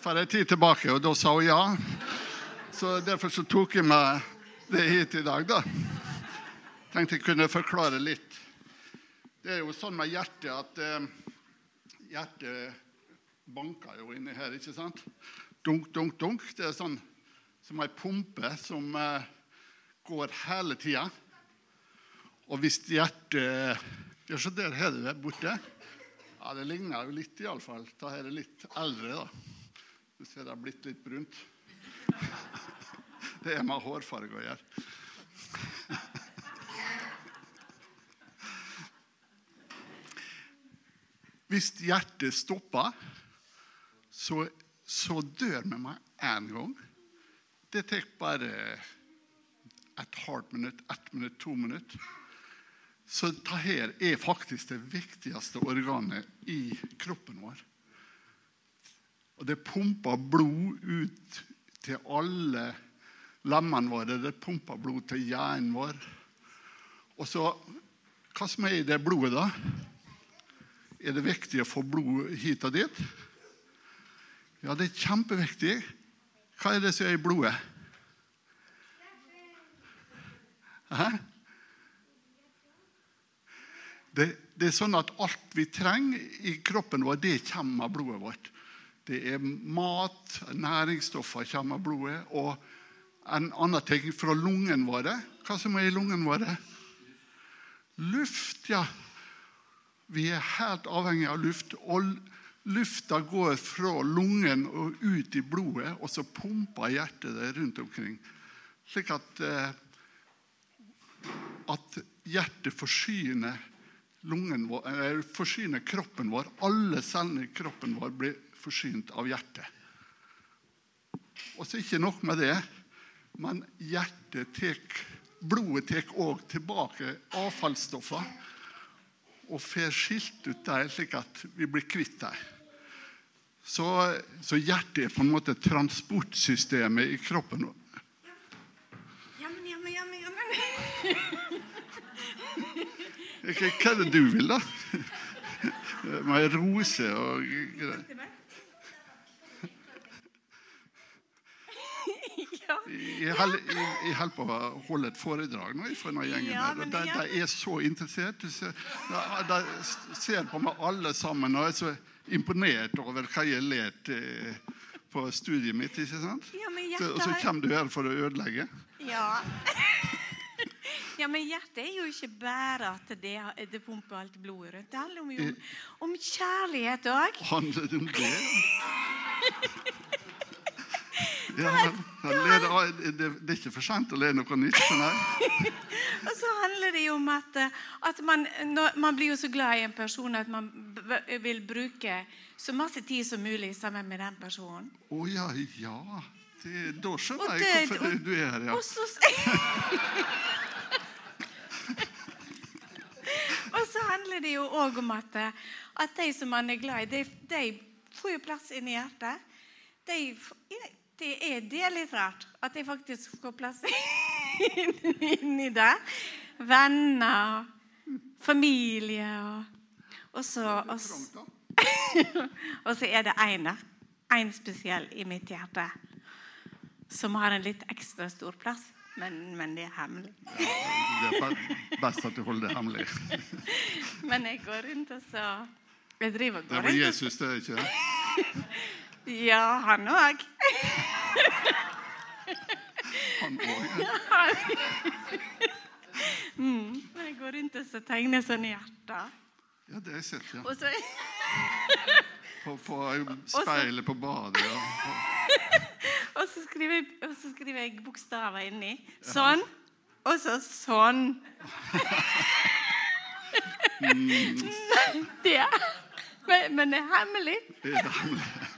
for en tid tilbake, og da sa hun ja. Så derfor så tok jeg meg det hit i dag, da. Tenkte jeg kunne forklare litt. Det er jo sånn med hjertet at eh, hjertet banker jo inni her, ikke sant? Dunk, dunk, dunk. Det er sånn som ei pumpe som eh, går hele tida. Og hvis hjertet Ja, så der har du det borte. Ja, Det ligner jo litt, iallfall. Da er det litt eldre, da. Du ser det har blitt litt brunt. Det er med hårfarge å gjøre. Hvis hjertet stopper, så, så dør vi med én gang. Det tar bare et halvt minutt, ett minutt, to minutt. Så dette er faktisk det viktigste organet i kroppen vår. Og det pumper blod ut til alle lemmene våre. Det pumper blod til hjernen vår. Og så Hva som er i det blodet, da? Er det viktig å få blod hit og dit? Ja, det er kjempeviktig. Hva er det som er i blodet? Hæ? Det, det, er sånn at alt vi trenger i kroppen vår, det kommer av blodet vårt. Det er mat, næringsstoffer kommer av blodet. Og en annen ting fra lungene våre. Hva som er i lungene våre? Luft, ja. Vi er helt avhengig av luft. Og lufta går fra lungen og ut i blodet, og så pumper hjertet det rundt omkring. Slik at, eh, at hjertet forsyner, vår, forsyner kroppen vår. Alle cellene i kroppen vår blir forsynt av hjertet. Og så ikke nok med det, men hjertet tek, blodet tar òg tilbake avfallsstoffer og får skilt ut dem, slik at vi blir kvitt dem. Så, så, hjertet er på en måte transportsystemet i kroppen. Jammen, jammen, jammen, jammen. Hva er det du vil, da? Med rose og greier. Jeg holder på å holde et foredrag nå for denne gjengen. Ja, men De, de er så interessert. De ser, på meg alle sammen og er så imponert over hva jeg har lært eh, på studiet mitt. ikke sant? Ja, men Så, og så kommer du her for å ødelegge. Ja. ja, men hjertet er jo ikke bare at det, det pumper alt blodet rundt. Det handler jo om, om kjærlighet òg. Handler det om det? Ja, han, han leder, det, det er ikke for sent å lære noe nytt. Og så handler det jo om at, eh, at man, når, man blir jo så glad i en person at man vil bruke så masse tid som mulig sammen med den personen. Å ja, ja. Det, da skjønner det, jeg hvorfor du, du er her. ja. Og så Og så handler det jo òg om at, eh, at de som man er glad i, de, de får jo plass inni hjertet. De, f- det er, det er litt rart at jeg faktisk får plass inni det. Venner, familie og, og så og, så- og så er det én der. Én spesiell i mitt hjerte som har en litt ekstra stor plass. Men, men det er hemmelig. Det er be- best at du holder det hemmelig. Men jeg går rundt og så Jeg driver og går rundt. rundt var Jesus, det er ikke det? Ja, han òg. Han òg. Mm. Men jeg går rundt og så tegner i hjertet Ja, det har jeg sett, ja. Og så, På, på speilet på badet. Ja. og så, skriver, jeg, og så skriver jeg bokstaver inni. Sånn. Og så sånn. Det. Men, men det er hemmelig. Det er hemmelig.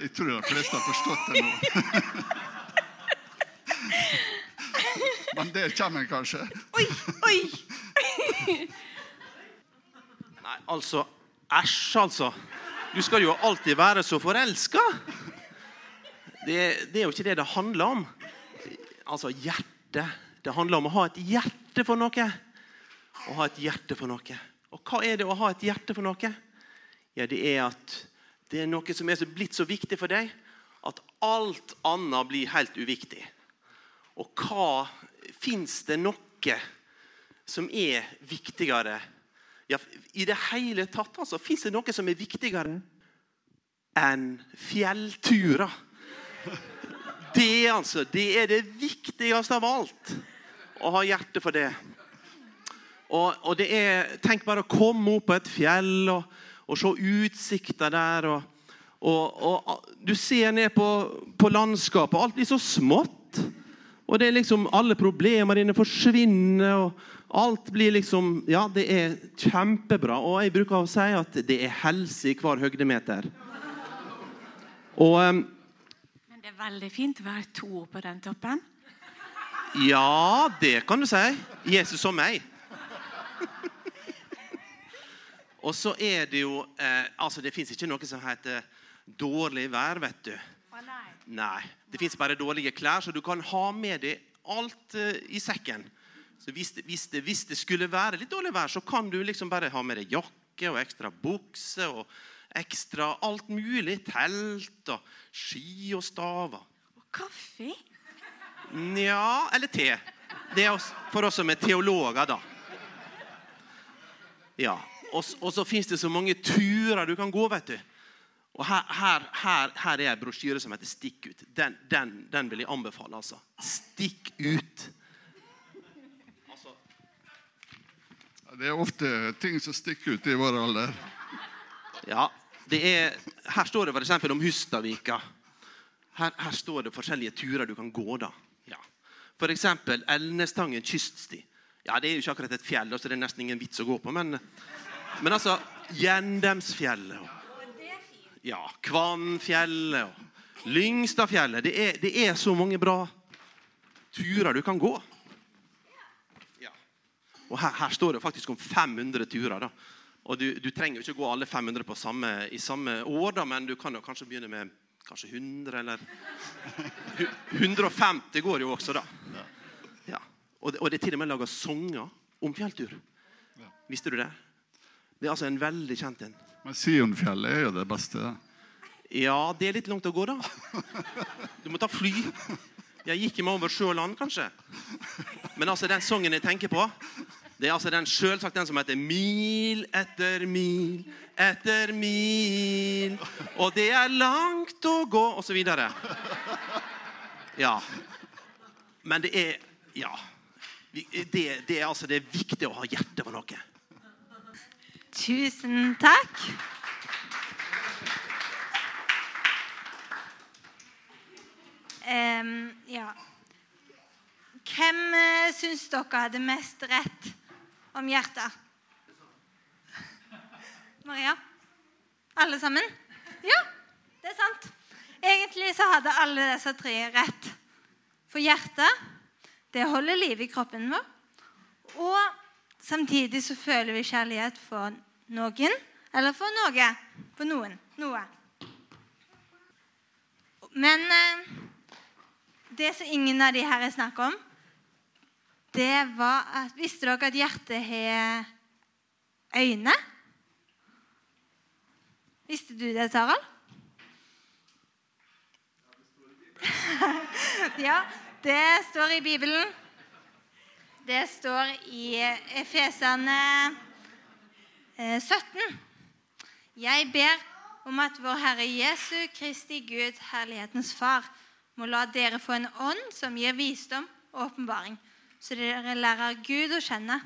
Jeg tror de fleste har forstått det nå. Men der kommer en kanskje. Oi, oi! Nei, altså Æsj, altså. Du skal jo alltid være så forelska. Det, det er jo ikke det det handler om. Altså hjerte. Det handler om å ha et hjerte for noe. Å ha et hjerte for noe. Og hva er det å ha et hjerte for noe? ja, det er at det er noe som er blitt så viktig for deg at alt annet blir helt uviktig. Og hva Fins det noe som er viktigere? Ja, I det hele tatt altså, fins det noe som er viktigere enn fjellturer? Det, altså, det er det viktigste av alt. Å ha hjerte for det. Og, og det er, Tenk bare å komme opp på et fjell og, og se utsikta der. Og, og, og, Du ser ned på, på landskapet. Alt blir så smått. Og det er liksom Alle problemene dine forsvinner. og Alt blir liksom Ja, det er kjempebra. Og jeg bruker å si at det er helse i hver høydemeter. Og Men det er veldig fint å være to på den toppen. Ja, det kan du si. Jesus og meg. Og så er det jo eh, Altså, det fins ikke noe som heter dårlig vær, vet du. Å nei. Nei. Det fins bare dårlige klær, så du kan ha med deg alt eh, i sekken. Så hvis det, hvis, det, hvis det skulle være litt dårlig vær, så kan du liksom bare ha med deg jakke og ekstra bukse og ekstra alt mulig. Telt og ski og staver. Og kaffe? Nja Eller te. Det er for oss som er teologer, da. Ja. Og, og så fins det så mange turer du kan gå, vet du. Og her, her, her, her er en brosjyre som heter 'Stikk ut'. Den, den, den vil jeg anbefale. altså. Stikk ut. Det er ofte ting som stikker ut i vår alder. Ja, det er, Her står det f.eks. om Hustadvika. Her, her står det forskjellige turer du kan gå. da. Ja. F.eks. Elnestangen kyststi. Ja, Det er jo ikke akkurat et fjell, så det er nesten ingen vits å gå på. Men, men altså Gjendemsfjellet og ja, Kvannfjellet og Lyngstadfjellet. Det er, det er så mange bra turer du kan gå. Ja. Og her, her står det faktisk om 500 turer. da. Og du, du trenger jo ikke gå alle 500 på samme, i samme år, da, men du kan jo kanskje begynne med kanskje 100, eller 150 går jo også, da. Ja. Og, det, og det er til og med laga sanger om fjelltur. Visste du det? Det er altså en veldig kjent en. Men Sionfjellet er jo det beste. Ja, det er litt langt å gå, da. Du må ta fly. Jeg gikk meg over sjø og land, kanskje. Men altså, den sangen jeg tenker på, det er altså den selvsagt den som heter 'Mil etter mil etter mil', og det er langt å gå, og så videre. Ja. Men det er Ja. Det, det er altså det er viktig å ha hjerte for noe. Tusen takk. Um, ja. Hvem uh, syns dere hadde mest rett om hjertet? Maria? Alle sammen? Ja, det er sant. Egentlig så hadde alle disse tre rett. For hjertet, det holder liv i kroppen vår. Og samtidig så føler vi kjærlighet for noen, eller for noe. For noen. Noe. Men eh, det som ingen av de her er snakk om, det var at Visste dere at hjertet har øyne? Visste du det, Tarald? ja, det står i Bibelen. Det står i Efesene eh, 17. Jeg ber om at vår Herre Jesu Kristi Gud, herlighetens Far, må la dere få en ånd som gir visdom og åpenbaring, så dere lærer Gud å kjenne.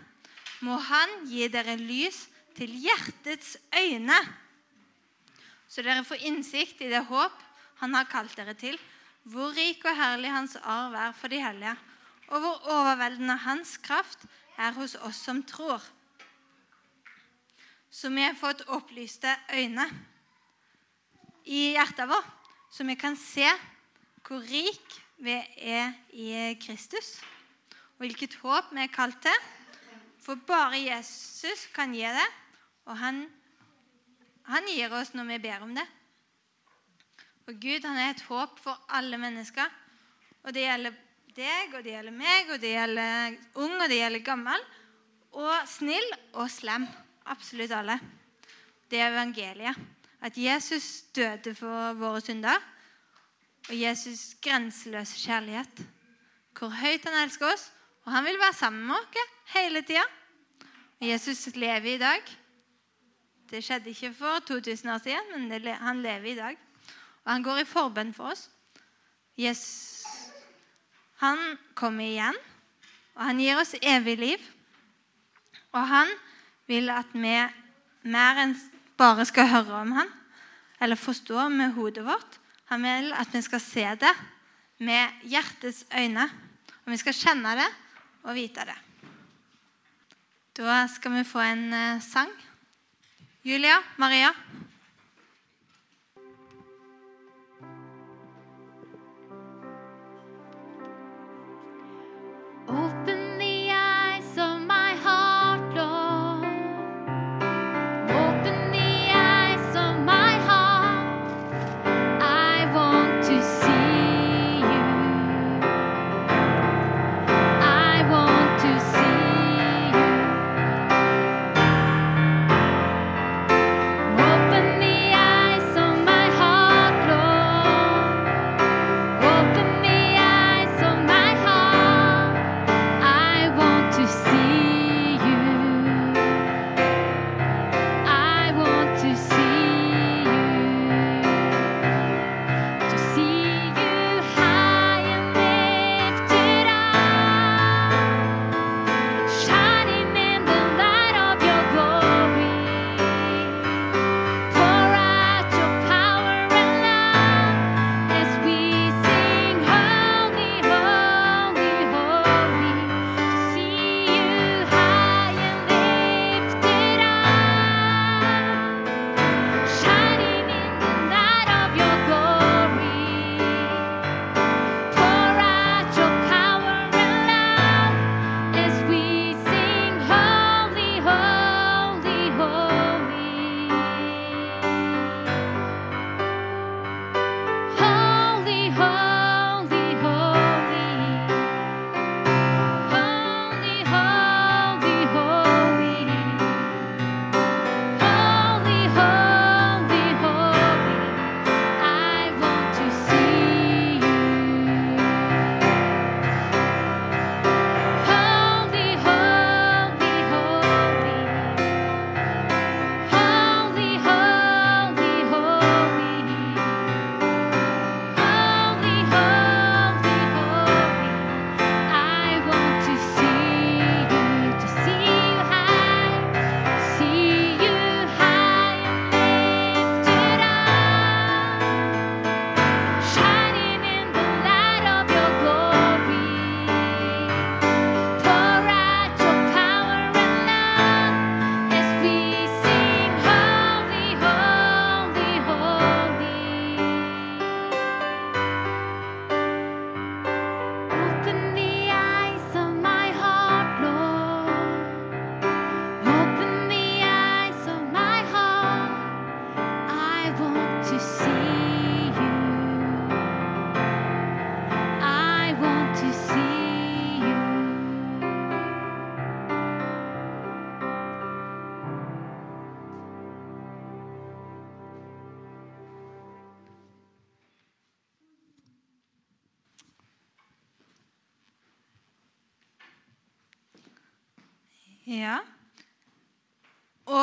Må Han gi dere lys til hjertets øyne, så dere får innsikt i det håp Han har kalt dere til, hvor rik og herlig Hans arv er for de hellige, og hvor overveldende Hans kraft er hos oss som tror. Så vi har fått opplyste øyne i hjertet vårt, så vi kan se hvor rik vi er i Kristus, og hvilket håp vi er kalt til. For bare Jesus kan gi det, og han, han gir oss når vi ber om det. Og Gud han er et håp for alle mennesker. Og det gjelder deg, og det gjelder meg, og det gjelder ung, og det gjelder gammel. Og snill og slem. Absolutt alle. det er evangeliet. At Jesus døde for våre synder. Og Jesus grenseløse kjærlighet. Hvor høyt han elsker oss. Og han vil være sammen med oss hele tida. Jesus lever i dag. Det skjedde ikke for 2000 år siden, men han lever i dag. Og han går i forbønn for oss. Jesus, han kommer igjen, og han gir oss evig liv. Og han vil at vi mer enn bare skal høre om han, eller forstå med hodet vårt. Han vil at vi skal se det med hjertets øyne. Og vi skal kjenne det og vite det. Da skal vi få en uh, sang. Julia, Maria. Open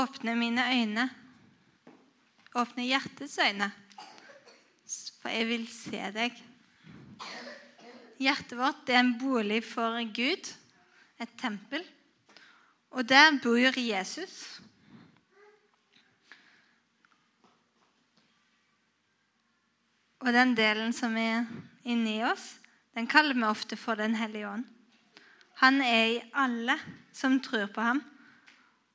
Åpne mine øyne. Åpne hjertets øyne. For jeg vil se deg. Hjertet vårt er en bolig for Gud, et tempel. Og der bor Jesus. Og den delen som er inni oss, den kaller vi ofte for Den hellige ånd. Han er i alle som tror på ham.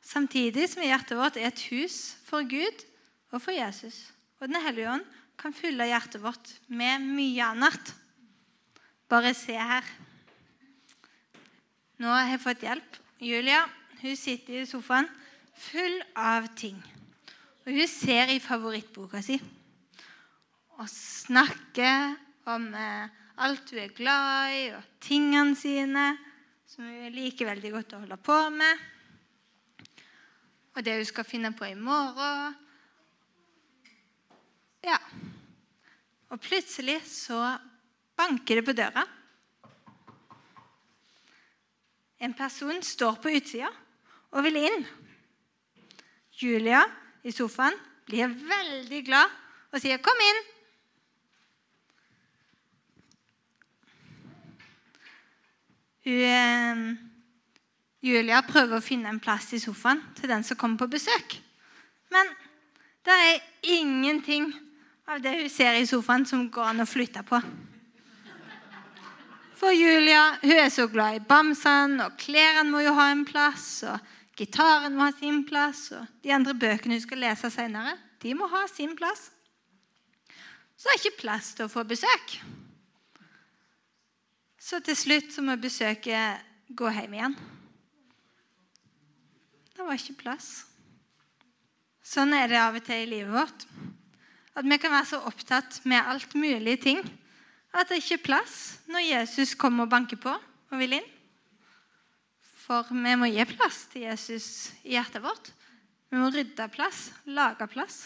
Samtidig som hjertet vårt er et hus for Gud og for Jesus. Og Den hellige ånd kan fylle hjertet vårt med mye annet. Bare se her. Nå har jeg fått hjelp. Julia hun sitter i sofaen full av ting. Og hun ser i favorittboka si og snakker om eh, alt hun er glad i, og tingene sine som hun liker veldig godt å holde på med. Og det hun skal finne på i morgen. Ja. Og plutselig så banker det på døra. En person står på utsida og vil inn. Julia i sofaen blir veldig glad og sier 'kom inn'. Hun, eh, Julia prøver å finne en plass i sofaen til den som kommer på besøk. Men det er ingenting av det hun ser i sofaen, som går an å flytte på. For Julia hun er så glad i bamsene, og klærne må jo ha en plass. og Gitaren må ha sin plass, og de andre bøkene hun skal lese senere, de må ha sin plass. Så det er ikke plass til å få besøk. Så til slutt så må besøket gå hjem igjen. Det var ikke plass. Sånn er det av og til i livet vårt. At vi kan være så opptatt med alt mulig ting at det ikke er plass når Jesus kommer og banker på og vil inn. For vi må gi plass til Jesus i hjertet vårt. Vi må rydde plass, lage plass.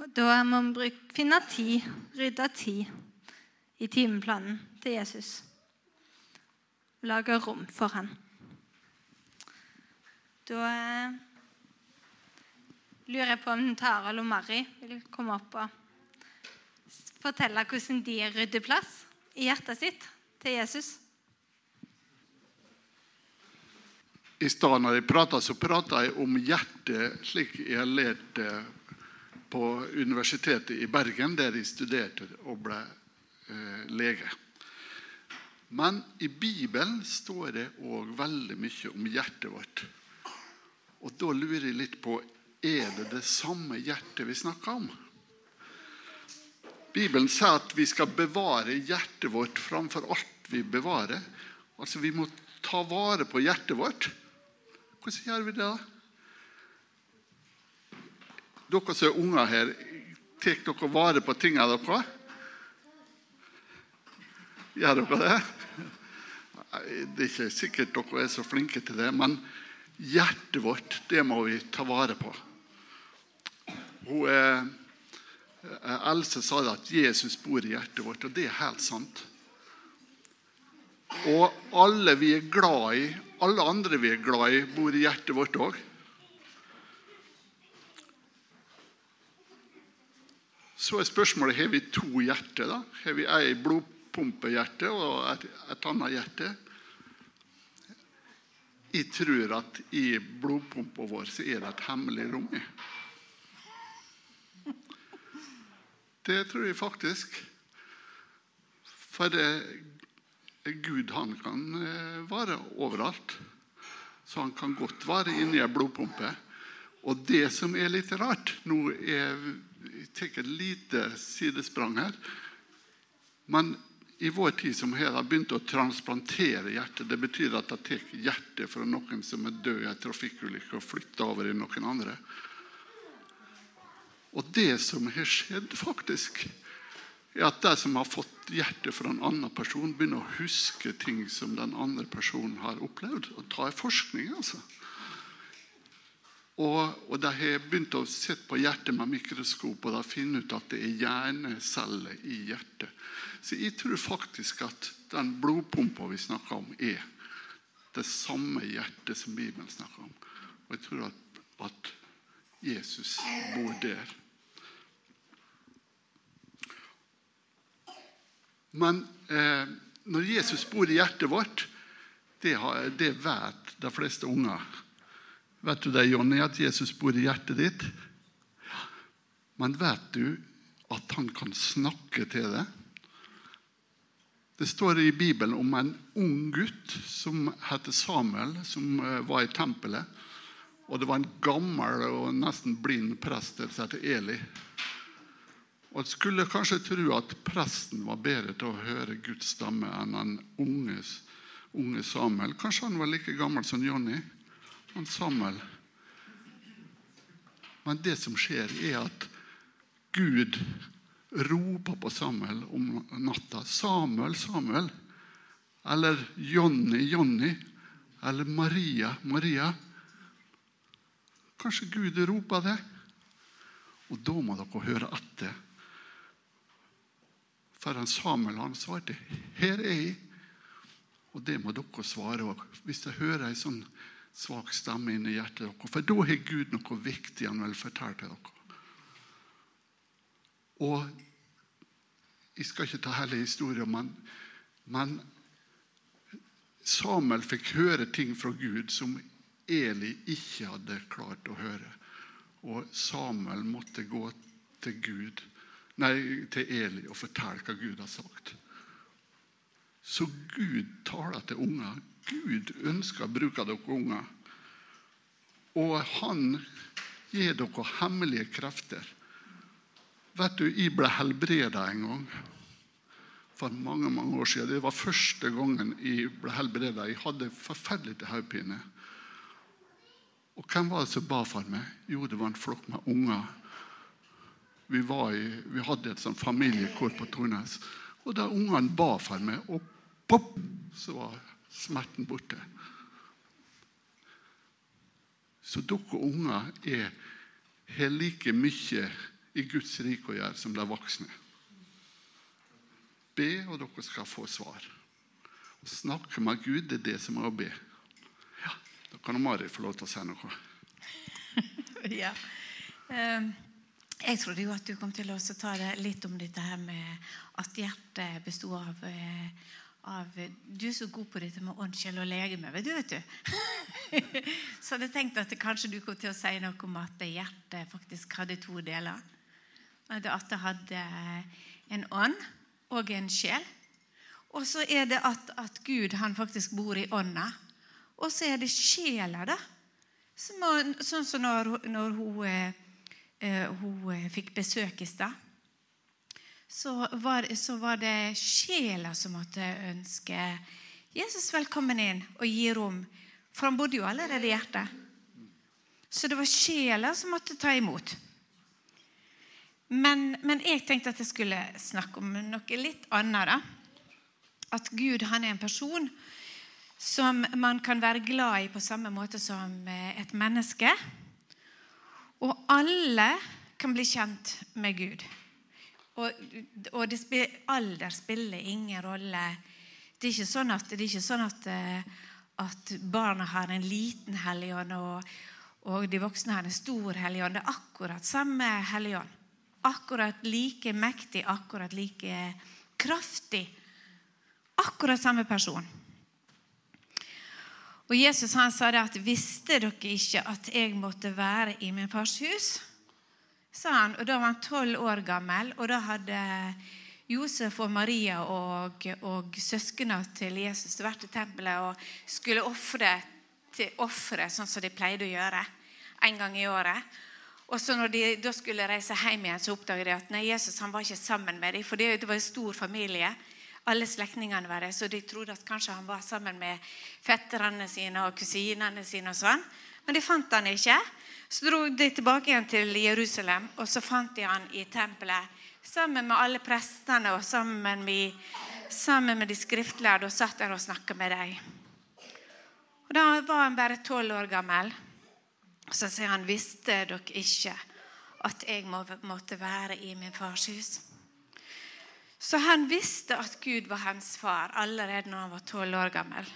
Og da må vi bruke, finne tid, rydde tid i timeplanen til Jesus. Lage rom for han. Da eh, lurer jeg på om Tarald og Mari vil komme opp og fortelle hvordan de rydder plass i hjertet sitt til Jesus. I stad når jeg prata, så prata jeg om hjertet slik jeg har lært det på Universitetet i Bergen, der jeg studerte og ble eh, lege. Men i Bibelen står det òg veldig mye om hjertet vårt. Og da lurer jeg litt på er det det samme hjertet vi snakker om. Bibelen sier at vi skal bevare hjertet vårt framfor alt vi bevarer. Altså Vi må ta vare på hjertet vårt. Hvordan gjør vi det? da? Dere som er unger her, tar dere vare på tingene deres? Gjør dere det? Det er ikke sikkert dere er så flinke til det, men hjertet vårt, det må vi ta vare på. Hun, eh, Else sa at Jesus bor i hjertet vårt, og det er helt sant. Og alle vi er glad i, alle andre vi er glad i, bor i hjertet vårt òg. Så er spørsmålet har vi to hjerter. da? Har vi ei blodpumpehjerte og et, et annet hjerte? Jeg tror at i blodpumpa vår så er det et hemmelig rom. Det tror jeg faktisk. For det, Gud han kan eh, være overalt. Så han kan godt være inni ei blodpumpe. Og det som er litt rart Nå er, jeg tar et lite sidesprang her. Men i vår tid som her har begynt å transplantere hjertet. Det betyr at de tar hjertet fra noen som er død i en trafikkulykke, og flytter over i noen andre. Og det som har skjedd, faktisk, er at de som har fått hjertet fra en annen person, begynner å huske ting som den andre personen har opplevd. Og ta i forskning, altså. Og, og de har begynt å se på hjertet med mikroskop, og de finner ut at det er hjerneceller i hjertet. Så jeg tror faktisk at den blodpumpa vi snakker om, er det samme hjertet som Bibelen snakker om. Og jeg tror at, at Jesus bor der. Men eh, når Jesus bor i hjertet vårt, det, har, det vet de fleste unger. Vet du det, Jonny, at Jesus bor i hjertet ditt? Men vet du at han kan snakke til deg? Det står i Bibelen om en ung gutt som heter Samuel, som eh, var i tempelet. Og det var en gammel og nesten blind prest som heter Eli. Og jeg skulle kanskje tro at presten var bedre til å høre Guds stemme enn den unge, unge Samuel. Kanskje han var like gammel som Jonny. Han Samuel. Men det som skjer, er at Gud roper på Samuel om natta. 'Samuel, Samuel.' Eller 'Jonny, Jonny.' Eller Maria. Maria. Kanskje Gud roper det? Og da må dere høre etter. For han Samuel han svarte 'Her er jeg'. Og det må dere svare òg. Hvis jeg hører en sånn svak stemme inni hjertet deres. For da har Gud noe viktig han vil fortelle til dere. Og Jeg skal ikke ta hele historien, men, men Samuel fikk høre ting fra Gud som Eli ikke hadde klart å høre. Og Samuel måtte gå til Gud, nei, til Eli og fortelle hva Gud har sagt. Så Gud taler til unger. Gud ønsker å bruke dere unger. Og han gir dere hemmelige krefter. Vet du, Jeg ble helbreda en gang for mange mange år siden. Det var første gangen jeg ble helbreda. Jeg hadde forferdelig til hodepine. Og hvem var det som ba for meg? Jo, det var en flokk med unger. Vi, i, vi hadde et sånn familiekår på Tornes. Og da ungene ba for meg, og pop, så var smerten borte. Så dere unger er, har like mye i Guds rike å gjøre som de voksne. Be, og dere skal få svar. Snakke med Gud, det er det som er å be. Ja, Da kan Mari få lov til å si noe. Ja. Eh, Jeg trodde jo at du kom til å ta det litt om dette her med at hjertet besto av, eh, av Du er så god på dette med ånd, sjel og legeme, vet du. vet du. Så hadde jeg tenkt at kanskje du kom til å si noe om at hjertet faktisk hadde to deler. At det hadde en ånd og en sjel. Og så er det at, at Gud han faktisk bor i ånda. Og så er det sjela, da. Sånn som når, når hun, eh, eh, hun eh, fikk besøk i stad. Så var, så var det sjela som måtte ønske Jesus velkommen inn og gi rom. For han bodde jo allerede i hjertet. Så det var sjela som måtte ta imot. Men, men jeg tenkte at jeg skulle snakke om noe litt annet. da. At Gud han er en person som man kan være glad i på samme måte som eh, et menneske. Og alle kan bli kjent med Gud. Og, og det alder spiller ingen rolle. Det er ikke sånn at, ikke sånn at, eh, at barna har en liten helligånd, og, og de voksne har en stor helligånd. Det er akkurat samme helligånd. Akkurat like mektig, akkurat like kraftig. Akkurat samme person. Og Jesus han sa det at visste dere ikke at jeg måtte være i min fars hus? Sa han, og Da var han tolv år gammel, og da hadde Josef og Maria og, og søsknene til Jesus vært i tempelet og skulle ofre til offeret, sånn som de pleide å gjøre en gang i året. Og så når de da skulle reise hjem igjen, så oppdaget de at nei, Jesus han var ikke sammen med dem. For det, var en stor familie. Alle slektningene var der, så de trodde at kanskje han var sammen med fetterne sine og kusinene sine. og sånn. Men de fant han ikke. Så dro de tilbake igjen til Jerusalem, og så fant de han i tempelet sammen med alle prestene og sammen med, sammen med de skriftlærde og satt der og snakka med dem. Og Da var han bare tolv år gammel. Og Så sier han, visste dere ikke at jeg må, måtte være i min fars hus? Så han visste at Gud var hans far allerede når han var tolv år gammel.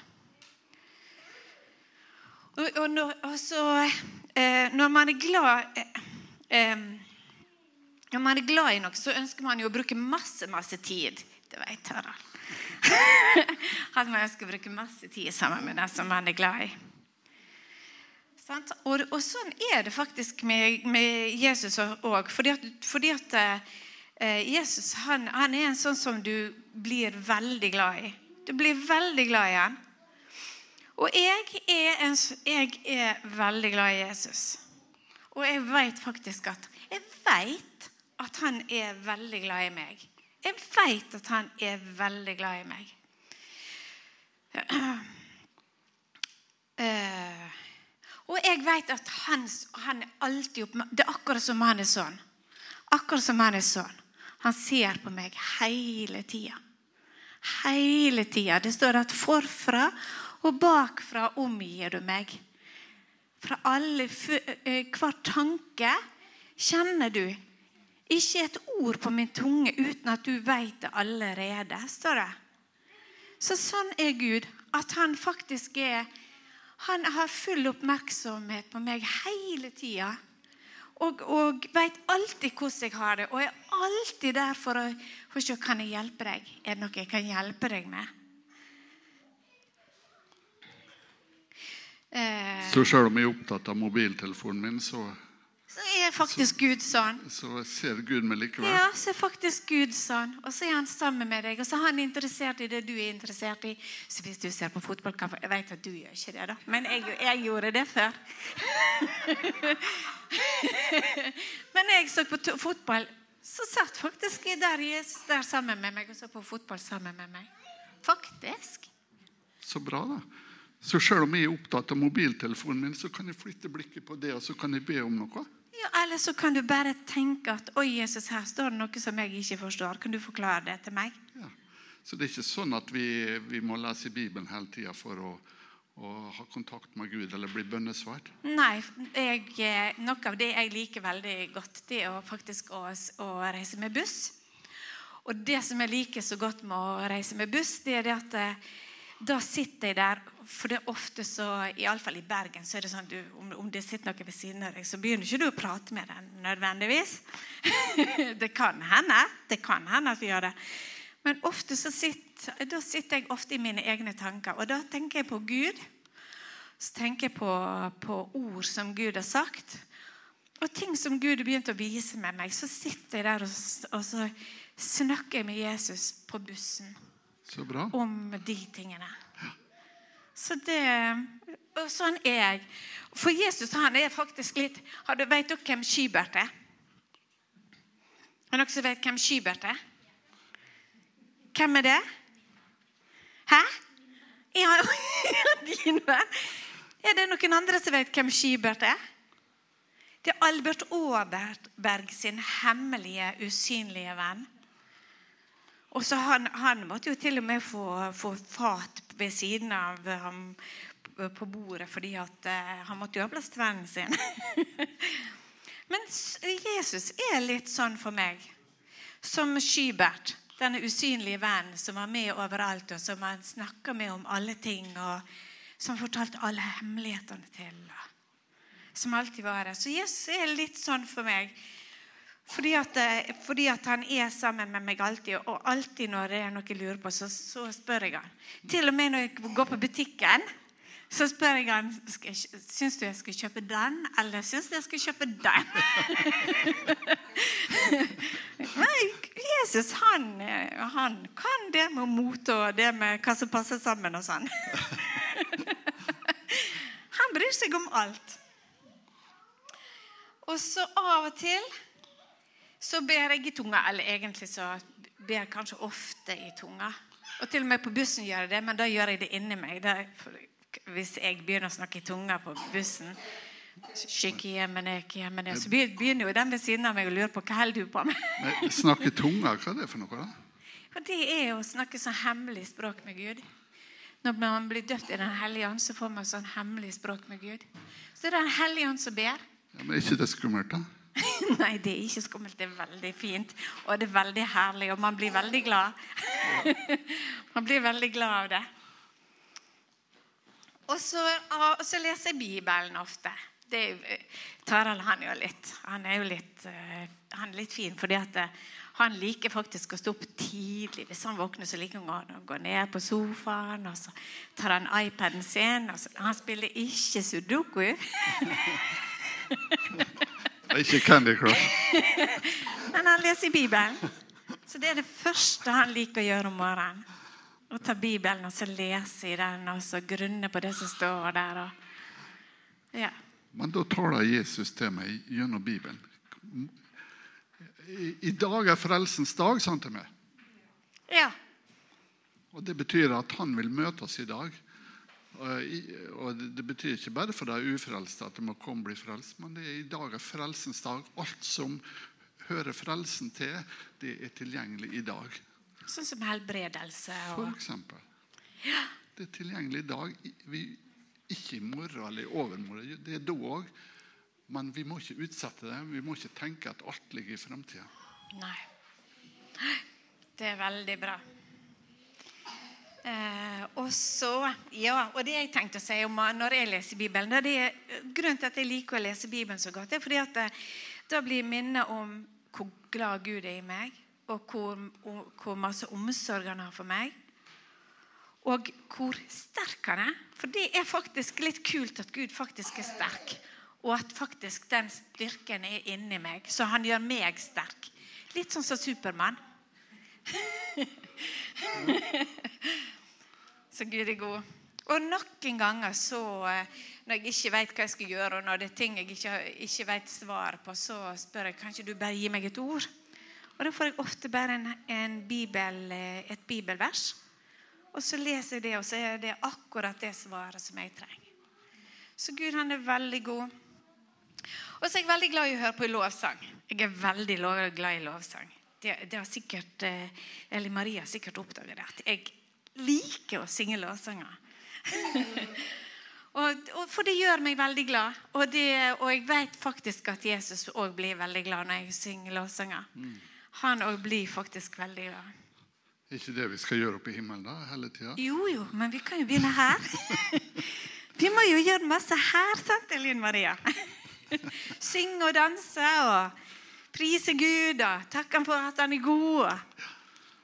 Og, og, og så, eh, når man glad eh, Når man er glad i noe, så ønsker man jo å bruke masse, masse tid. Det vet Harald. At man ønsker å bruke masse tid sammen med den som man er glad i. Og, og sånn er det faktisk med, med Jesus òg. Fordi at, fordi at eh, Jesus han, han er en sånn som du blir veldig glad i. Du blir veldig glad i han. Og jeg er, en, jeg er veldig glad i Jesus. Og jeg vet faktisk at Jeg vet at han er veldig glad i meg. Jeg vet at han er veldig glad i meg. Eh, og jeg vet at han, han er alltid opp, Det er akkurat som han er sånn. Akkurat som han er sånn. Han ser på meg hele tida. Hele tida. Det står at forfra Og bakfra omgir du meg. Fra alle, hver tanke kjenner du. Ikke et ord på min tunge uten at du vet det allerede, står det. Så sånn er Gud. At han faktisk er Han har full oppmerksomhet på meg hele tida. Og, og vet alltid hvordan jeg har det. Og er alltid der for å, for å se kan jeg hjelpe deg. Er det noe jeg kan hjelpe deg med? Eh, Så selv om jeg er opptatt av mobiltelefonen min, så, så er faktisk Gud sånn. så ser Gud meg likevel. Ja, så er faktisk Gud sånn. Og så er han sammen med deg. Og så er han interessert i det du er interessert i. Så hvis du ser på fotballkamp Jeg vet at du gjør ikke det, da. Men jeg, jeg gjorde det før. Men jeg så på fotball, så satt faktisk der Jesus der sammen med meg og så på fotball sammen med meg. Faktisk. Så bra, da. Så selv om jeg er opptatt av mobiltelefonen min, så kan jeg flytte blikket på det, og så kan jeg be om noe. Ja, Eller så kan du bare tenke at oi, Jesus, her står det noe som jeg ikke forstår. Kan du forklare det til meg? Ja. Så det er ikke sånn at vi, vi må lese Bibelen hele tida for å, å ha kontakt med Gud eller bli bønnesvart. Nei, jeg, eh, noe av det jeg liker veldig godt, det er faktisk å, å reise med buss. Og det som jeg liker så godt med å reise med buss, det er det at eh, da sitter jeg der For det er ofte så, iallfall i Bergen, så er det sånn du, om, om det sitter noen ved siden av deg, så begynner ikke du å prate med den nødvendigvis. det kan hende. Det kan hende at vi gjør det. Men ofte så sitter, da sitter jeg ofte i mine egne tanker, og da tenker jeg på Gud. Så tenker jeg på, på ord som Gud har sagt. Og ting som Gud har begynt å vise med meg. Så sitter jeg der og, og så snakker jeg med Jesus på bussen. Om de tingene. Så det Og sånn er jeg. For Jesus han er faktisk litt har du, Vet dere hvem Skybert er? Er noen som vet hvem Skybert er? Hvem er det? Hæ? Ja, din venn. Er det noen andre som vet hvem Skybert er? Det er Albert Aaberg sin hemmelige, usynlige venn. Og så han, han måtte jo til og med få, få fat ved siden av ham på bordet, fordi at eh, han måtte jo ha plass til vennen sin. Men Jesus er litt sånn for meg. Som Skybert, denne usynlige vennen som var med overalt, og som han snakka med om alle ting, og som fortalte alle hemmelighetene til. Som alltid var der. Så Jesus er litt sånn for meg. Fordi at, eh, fordi at han er sammen med meg alltid, og alltid når det er noe jeg lurer på, så, så spør jeg han. Til og med når jeg går på butikken, så spør jeg han syns du jeg skal kjøpe den, eller syns du jeg skal kjøpe den. Nei, Jesus han, eh, han kan det med mote og det med hva som passer sammen og sånn. Han bryr seg om alt. Og så av og til så ber jeg i tunga. Eller egentlig så ber jeg kanskje ofte i tunga. Og til og med på bussen gjør jeg det, men da gjør jeg det inni meg. Da, hvis jeg begynner å snakke i tunga på bussen hjemme, Så begynner jo den ved siden av meg å lure på hva holder du på med. Snakke tunga, hva er det for noe? da? For det er å snakke sånn hemmelig språk med Gud. Når man blir døpt i Den hellige ånd, så får man sånn hemmelig språk med Gud. Så det er Den hellige ånd som ber. Ja, men Er ikke det skummelt, da? Nei, det er ikke skummelt. Det er veldig fint. Og det er veldig herlig, og man blir veldig glad. man blir veldig glad av det. Og så, og så leser jeg Bibelen ofte. Det jo- Tarald han jo litt Han er jo litt, eh, han er litt fin, fordi at eh, han liker faktisk å stå opp tidlig. Hvis han våkner, så liker han å gå ned på sofaen, og så tar han iPaden sin. Han spiller ikke sudoku. Ikke Candy Crush. Men han leser Bibelen. Så det er det første han liker å gjøre om morgenen. Å ta Bibelen og så lese i den og så grunne på det som står der. Og... Ja. Men da taler Jesus til meg gjennom Bibelen. I dag er frelsens dag, sa han til meg. ja. Og Det betyr at han vil møte oss i dag. Og det- betyr ikke bare for de ufrelste at de må komme og bli frelst, men det er i dag er frelsens dag. Alt som hører frelsen til, det er tilgjengelig i dag. Sånn som helbredelse For eksempel. eksempel. Det er tilgjengelig i dag. Vi, ikke i morgen eller i overmorgen. Det er da òg. Men vi må ikke utsette det. Vi må ikke tenke at alt ligger i framtida. Nei. Det er veldig bra. Eh, og så, ja, og det jeg tenkte å si om eh, når jeg leser Bibelen det er Grunnen til at jeg liker å lese Bibelen så godt, det er fordi at det, da blir jeg minnet om hvor glad Gud er i meg, og hvor, og, hvor masse omsorg han har for meg. Og hvor sterk han er. For det er faktisk litt kult at Gud faktisk er sterk. Og at faktisk den styrken er inni meg, så han gjør meg sterk. Litt sånn som Supermann. så Gud er god. Og noen ganger så, eh, når jeg ikke vet hva jeg skal gjøre, og når det er ting jeg ikke, ikke vet svaret på, så spør jeg kanskje du bare gi meg et ord. Og da får jeg ofte bare en, en bibel, eh, et bibelvers. Og så leser jeg det, og så er det akkurat det svaret som jeg trenger. Så Gud, han er veldig god. Og så er jeg veldig glad i å høre på lovsang. Jeg er veldig glad i lovsang. Det, det har sikkert, eh, eller Maria har sikkert oppdaget det, at jeg liker å synge lovsanger. og, og, for det gjør meg veldig glad. Og, det, og jeg vet faktisk at Jesus òg blir veldig glad når jeg synger lovsanger. Han òg blir faktisk veldig glad. Er ikke det vi skal gjøre oppe i himmelen da, hele tida? Jo, jo, men vi kan jo begynne her. vi må jo gjøre masse her, sant, Elin Maria? Synge og danse og prise Gud og takke ham for at han er god.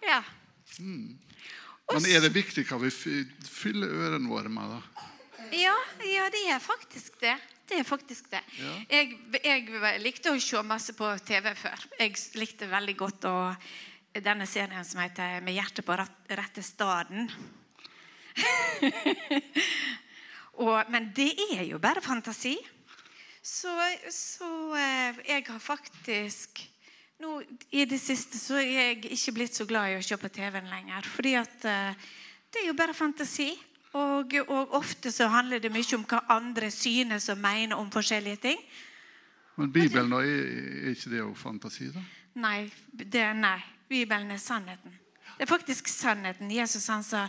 Ja. Ja. Men er det viktig hva vi fy- fyller ørene våre med? da? Ja, ja, det er faktisk det. Det er faktisk det. Ja. Jeg, jeg likte å se masse på TV før. Jeg likte veldig godt å, denne serien som heter 'Med hjertet på rett, rette staden'. Og, men det er jo bare fantasi. Så, så eh, jeg har faktisk nå, I det siste så er jeg ikke blitt så glad i å se på TV-en lenger. Fordi at eh, det er jo bare fantasi. Og, og ofte så handler det mye om hva andre synes og mener om forskjellige ting. Men Bibelen, da, er, ikke det jo fantasi? da? Nei, det, nei. Bibelen er sannheten. Det er faktisk sannheten. Jesus han sa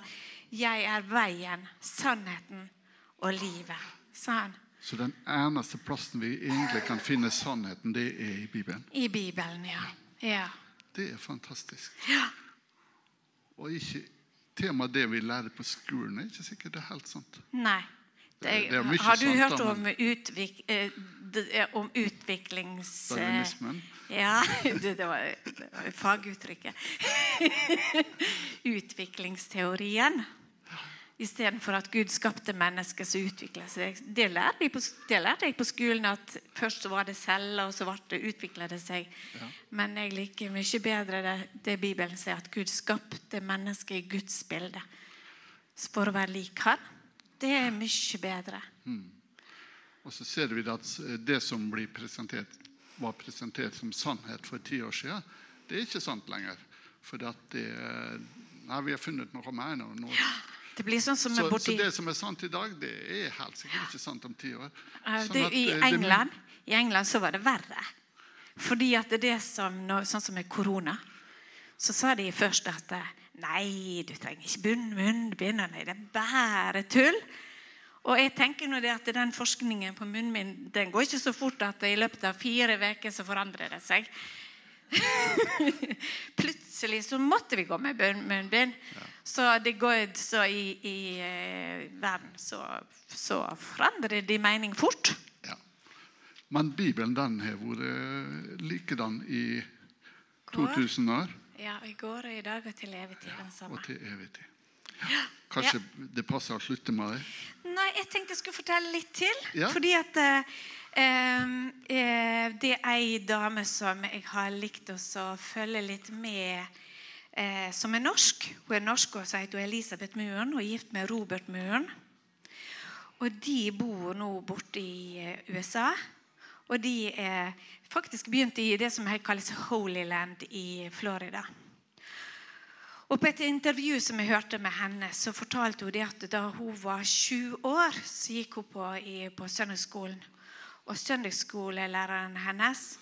'Jeg er veien, sannheten og livet'. sa han. Så den eneste plassen vi egentlig kan finne sannheten, det er i Bibelen. I Bibelen, ja. ja. Det er fantastisk. ja. Og ikke temaet det vi lærer på skolen, er ikke sikkert det er helt sant. Nei. Det, er, det er har du sant, hørt om, utvik, eh, eh, om utviklings... eh, Darwinismen. Ja, det, det var, det var faguttrykket. Utviklingsteorien. Istedenfor at Gud skapte mennesker som utvikla seg. Det lærte, på, det lærte jeg på skolen. at Først så var det celler, og så det, utvikla det seg. Men jeg liker mye bedre det, det Bibelen sier, at Gud skapte mennesker i Guds bilde. For å være lik Han. Det er mye bedre. Og så ser vi at det som blir presentert, var presentert som sannhet for ti år siden, det er ikke sant lenger. For at det, nei, vi har funnet noe mer nå. nå. Det blir sånn som Så, borti... så det som er sant i dag, det er helt sikkert ikke sant om ti år. Eh, Sånn det, at, i, eh, det- England, I England så var det verre. Fordi at det som, sånn som med korona, så sa de først at eh, nei, du trenger ikke bunn- munnbind. Nei, det er bare tull. Og jeg tenker nå det at den forskningen på munnbind den går ikke så fort at i løpet av fire uker så forandrer det seg. Plutselig så måtte vi gå med munnbind. Så det går så i, i eh, verden så, så forandrer de mening fort. Ja. Men Bibelen den har vært likedan i 2000 år Ja, i går og i dag og til evig tid den samme. og til evig tid. Kanskje det passer å slutte med det? Nei, jeg tenkte jeg skulle fortelle litt til. Ja. Fordi at eh, eh, det er ei dame som jeg har likt å følge litt med, eh, som er norsk. Hun er norsk og heter Elisabeth Muren og er gift med Robert Muren. Og de bor nå borte i eh, USA. Og de er faktisk begynt i det som kalles Holy Land i Florida. Og På et intervju som jeg hørte med henne, så fortalte hun at da hun var sju år, så gikk hun på, i, på søndagsskolen. Og søndagsskolelæreren hennes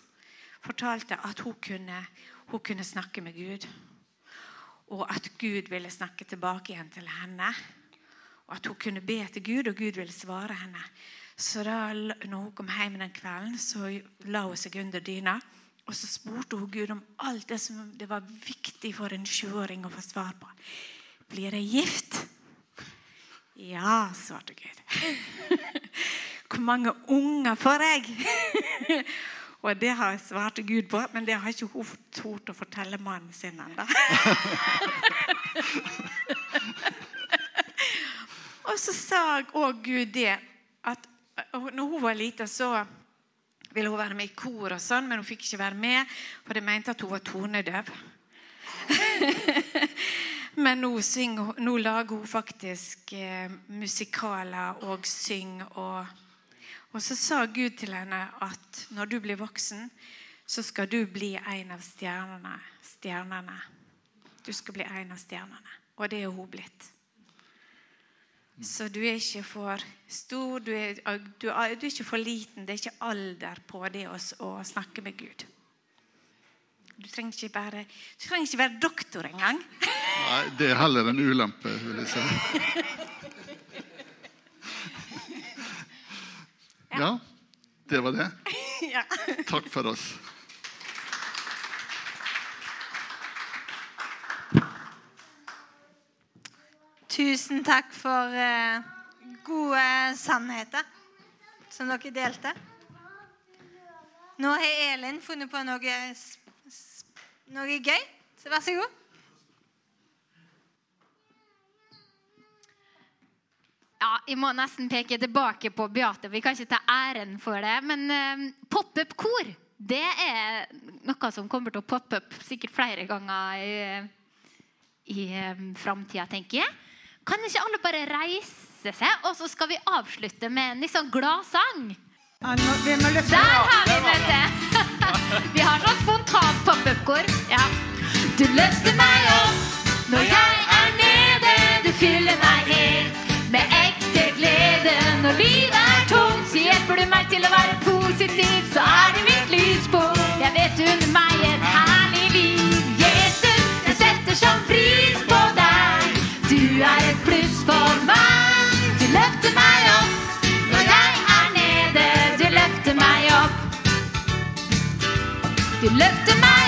fortalte at hun kunne, hun kunne snakke med Gud. Og at Gud ville snakke tilbake igjen til henne. Og at hun kunne be til Gud, og Gud ville svare henne. Så da når hun kom hjem den kvelden, så la hun seg under dyna. Og så spurte hun Gud om alt det som det var viktig for en sjuåring å få svar på. Blir jeg gift? Ja, svarte Gud. Hvor mange unger får jeg? Og det har svart Gud på, men det har ikke hun tort å fortelle mannen sin ennå. Og så sa òg Gud det at når hun var lita, så ville hun være med i kor, og sånn, men hun fikk ikke være med, for de mente at hun var tonedøv. men nå, synger, nå lager hun faktisk eh, musikaler og synger. Og, og så sa Gud til henne at når du blir voksen, så skal du bli en av stjernene. stjernene. Du skal bli en av stjernene. Og det er hun blitt. Så du er ikke for stor, du er, du er, du er ikke for liten. Det er ikke alder på det å, å snakke med Gud. Du trenger ikke, bare, du trenger ikke være doktor engang. Nei, det er heller en ulempe, vil jeg si. Ja, det var det. ja. Takk for oss. Tusen takk for eh, gode sannheter som dere delte. Nå har Elin funnet på noe, noe gøy, så vær så god. Ja, jeg må nesten peke tilbake på Beate. Vi kan ikke ta æren for det. Men eh, pop-up-kor det er noe som kommer til å poppe opp sikkert flere ganger i, i eh, framtida, tenker jeg. Kan ikke alle bare reise seg, og så skal vi avslutte med en litt sånn gladsang? sang. Der har vi møte. Vi har sånn spontant pop-up-kor. Ja. Du løfter meg opp når jeg er nede. Du fyller meg helt med ekte glede. Når livet er tungt, så hjelper du meg til å være positiv. Så er det mitt lyspunkt. Jeg vet under meg et herlig liv. Jesus, jeg setter sånn pris på deg. Du er et pluss for meg. Du løfter meg opp når jeg er nede. Du løfter meg opp. Du løfter meg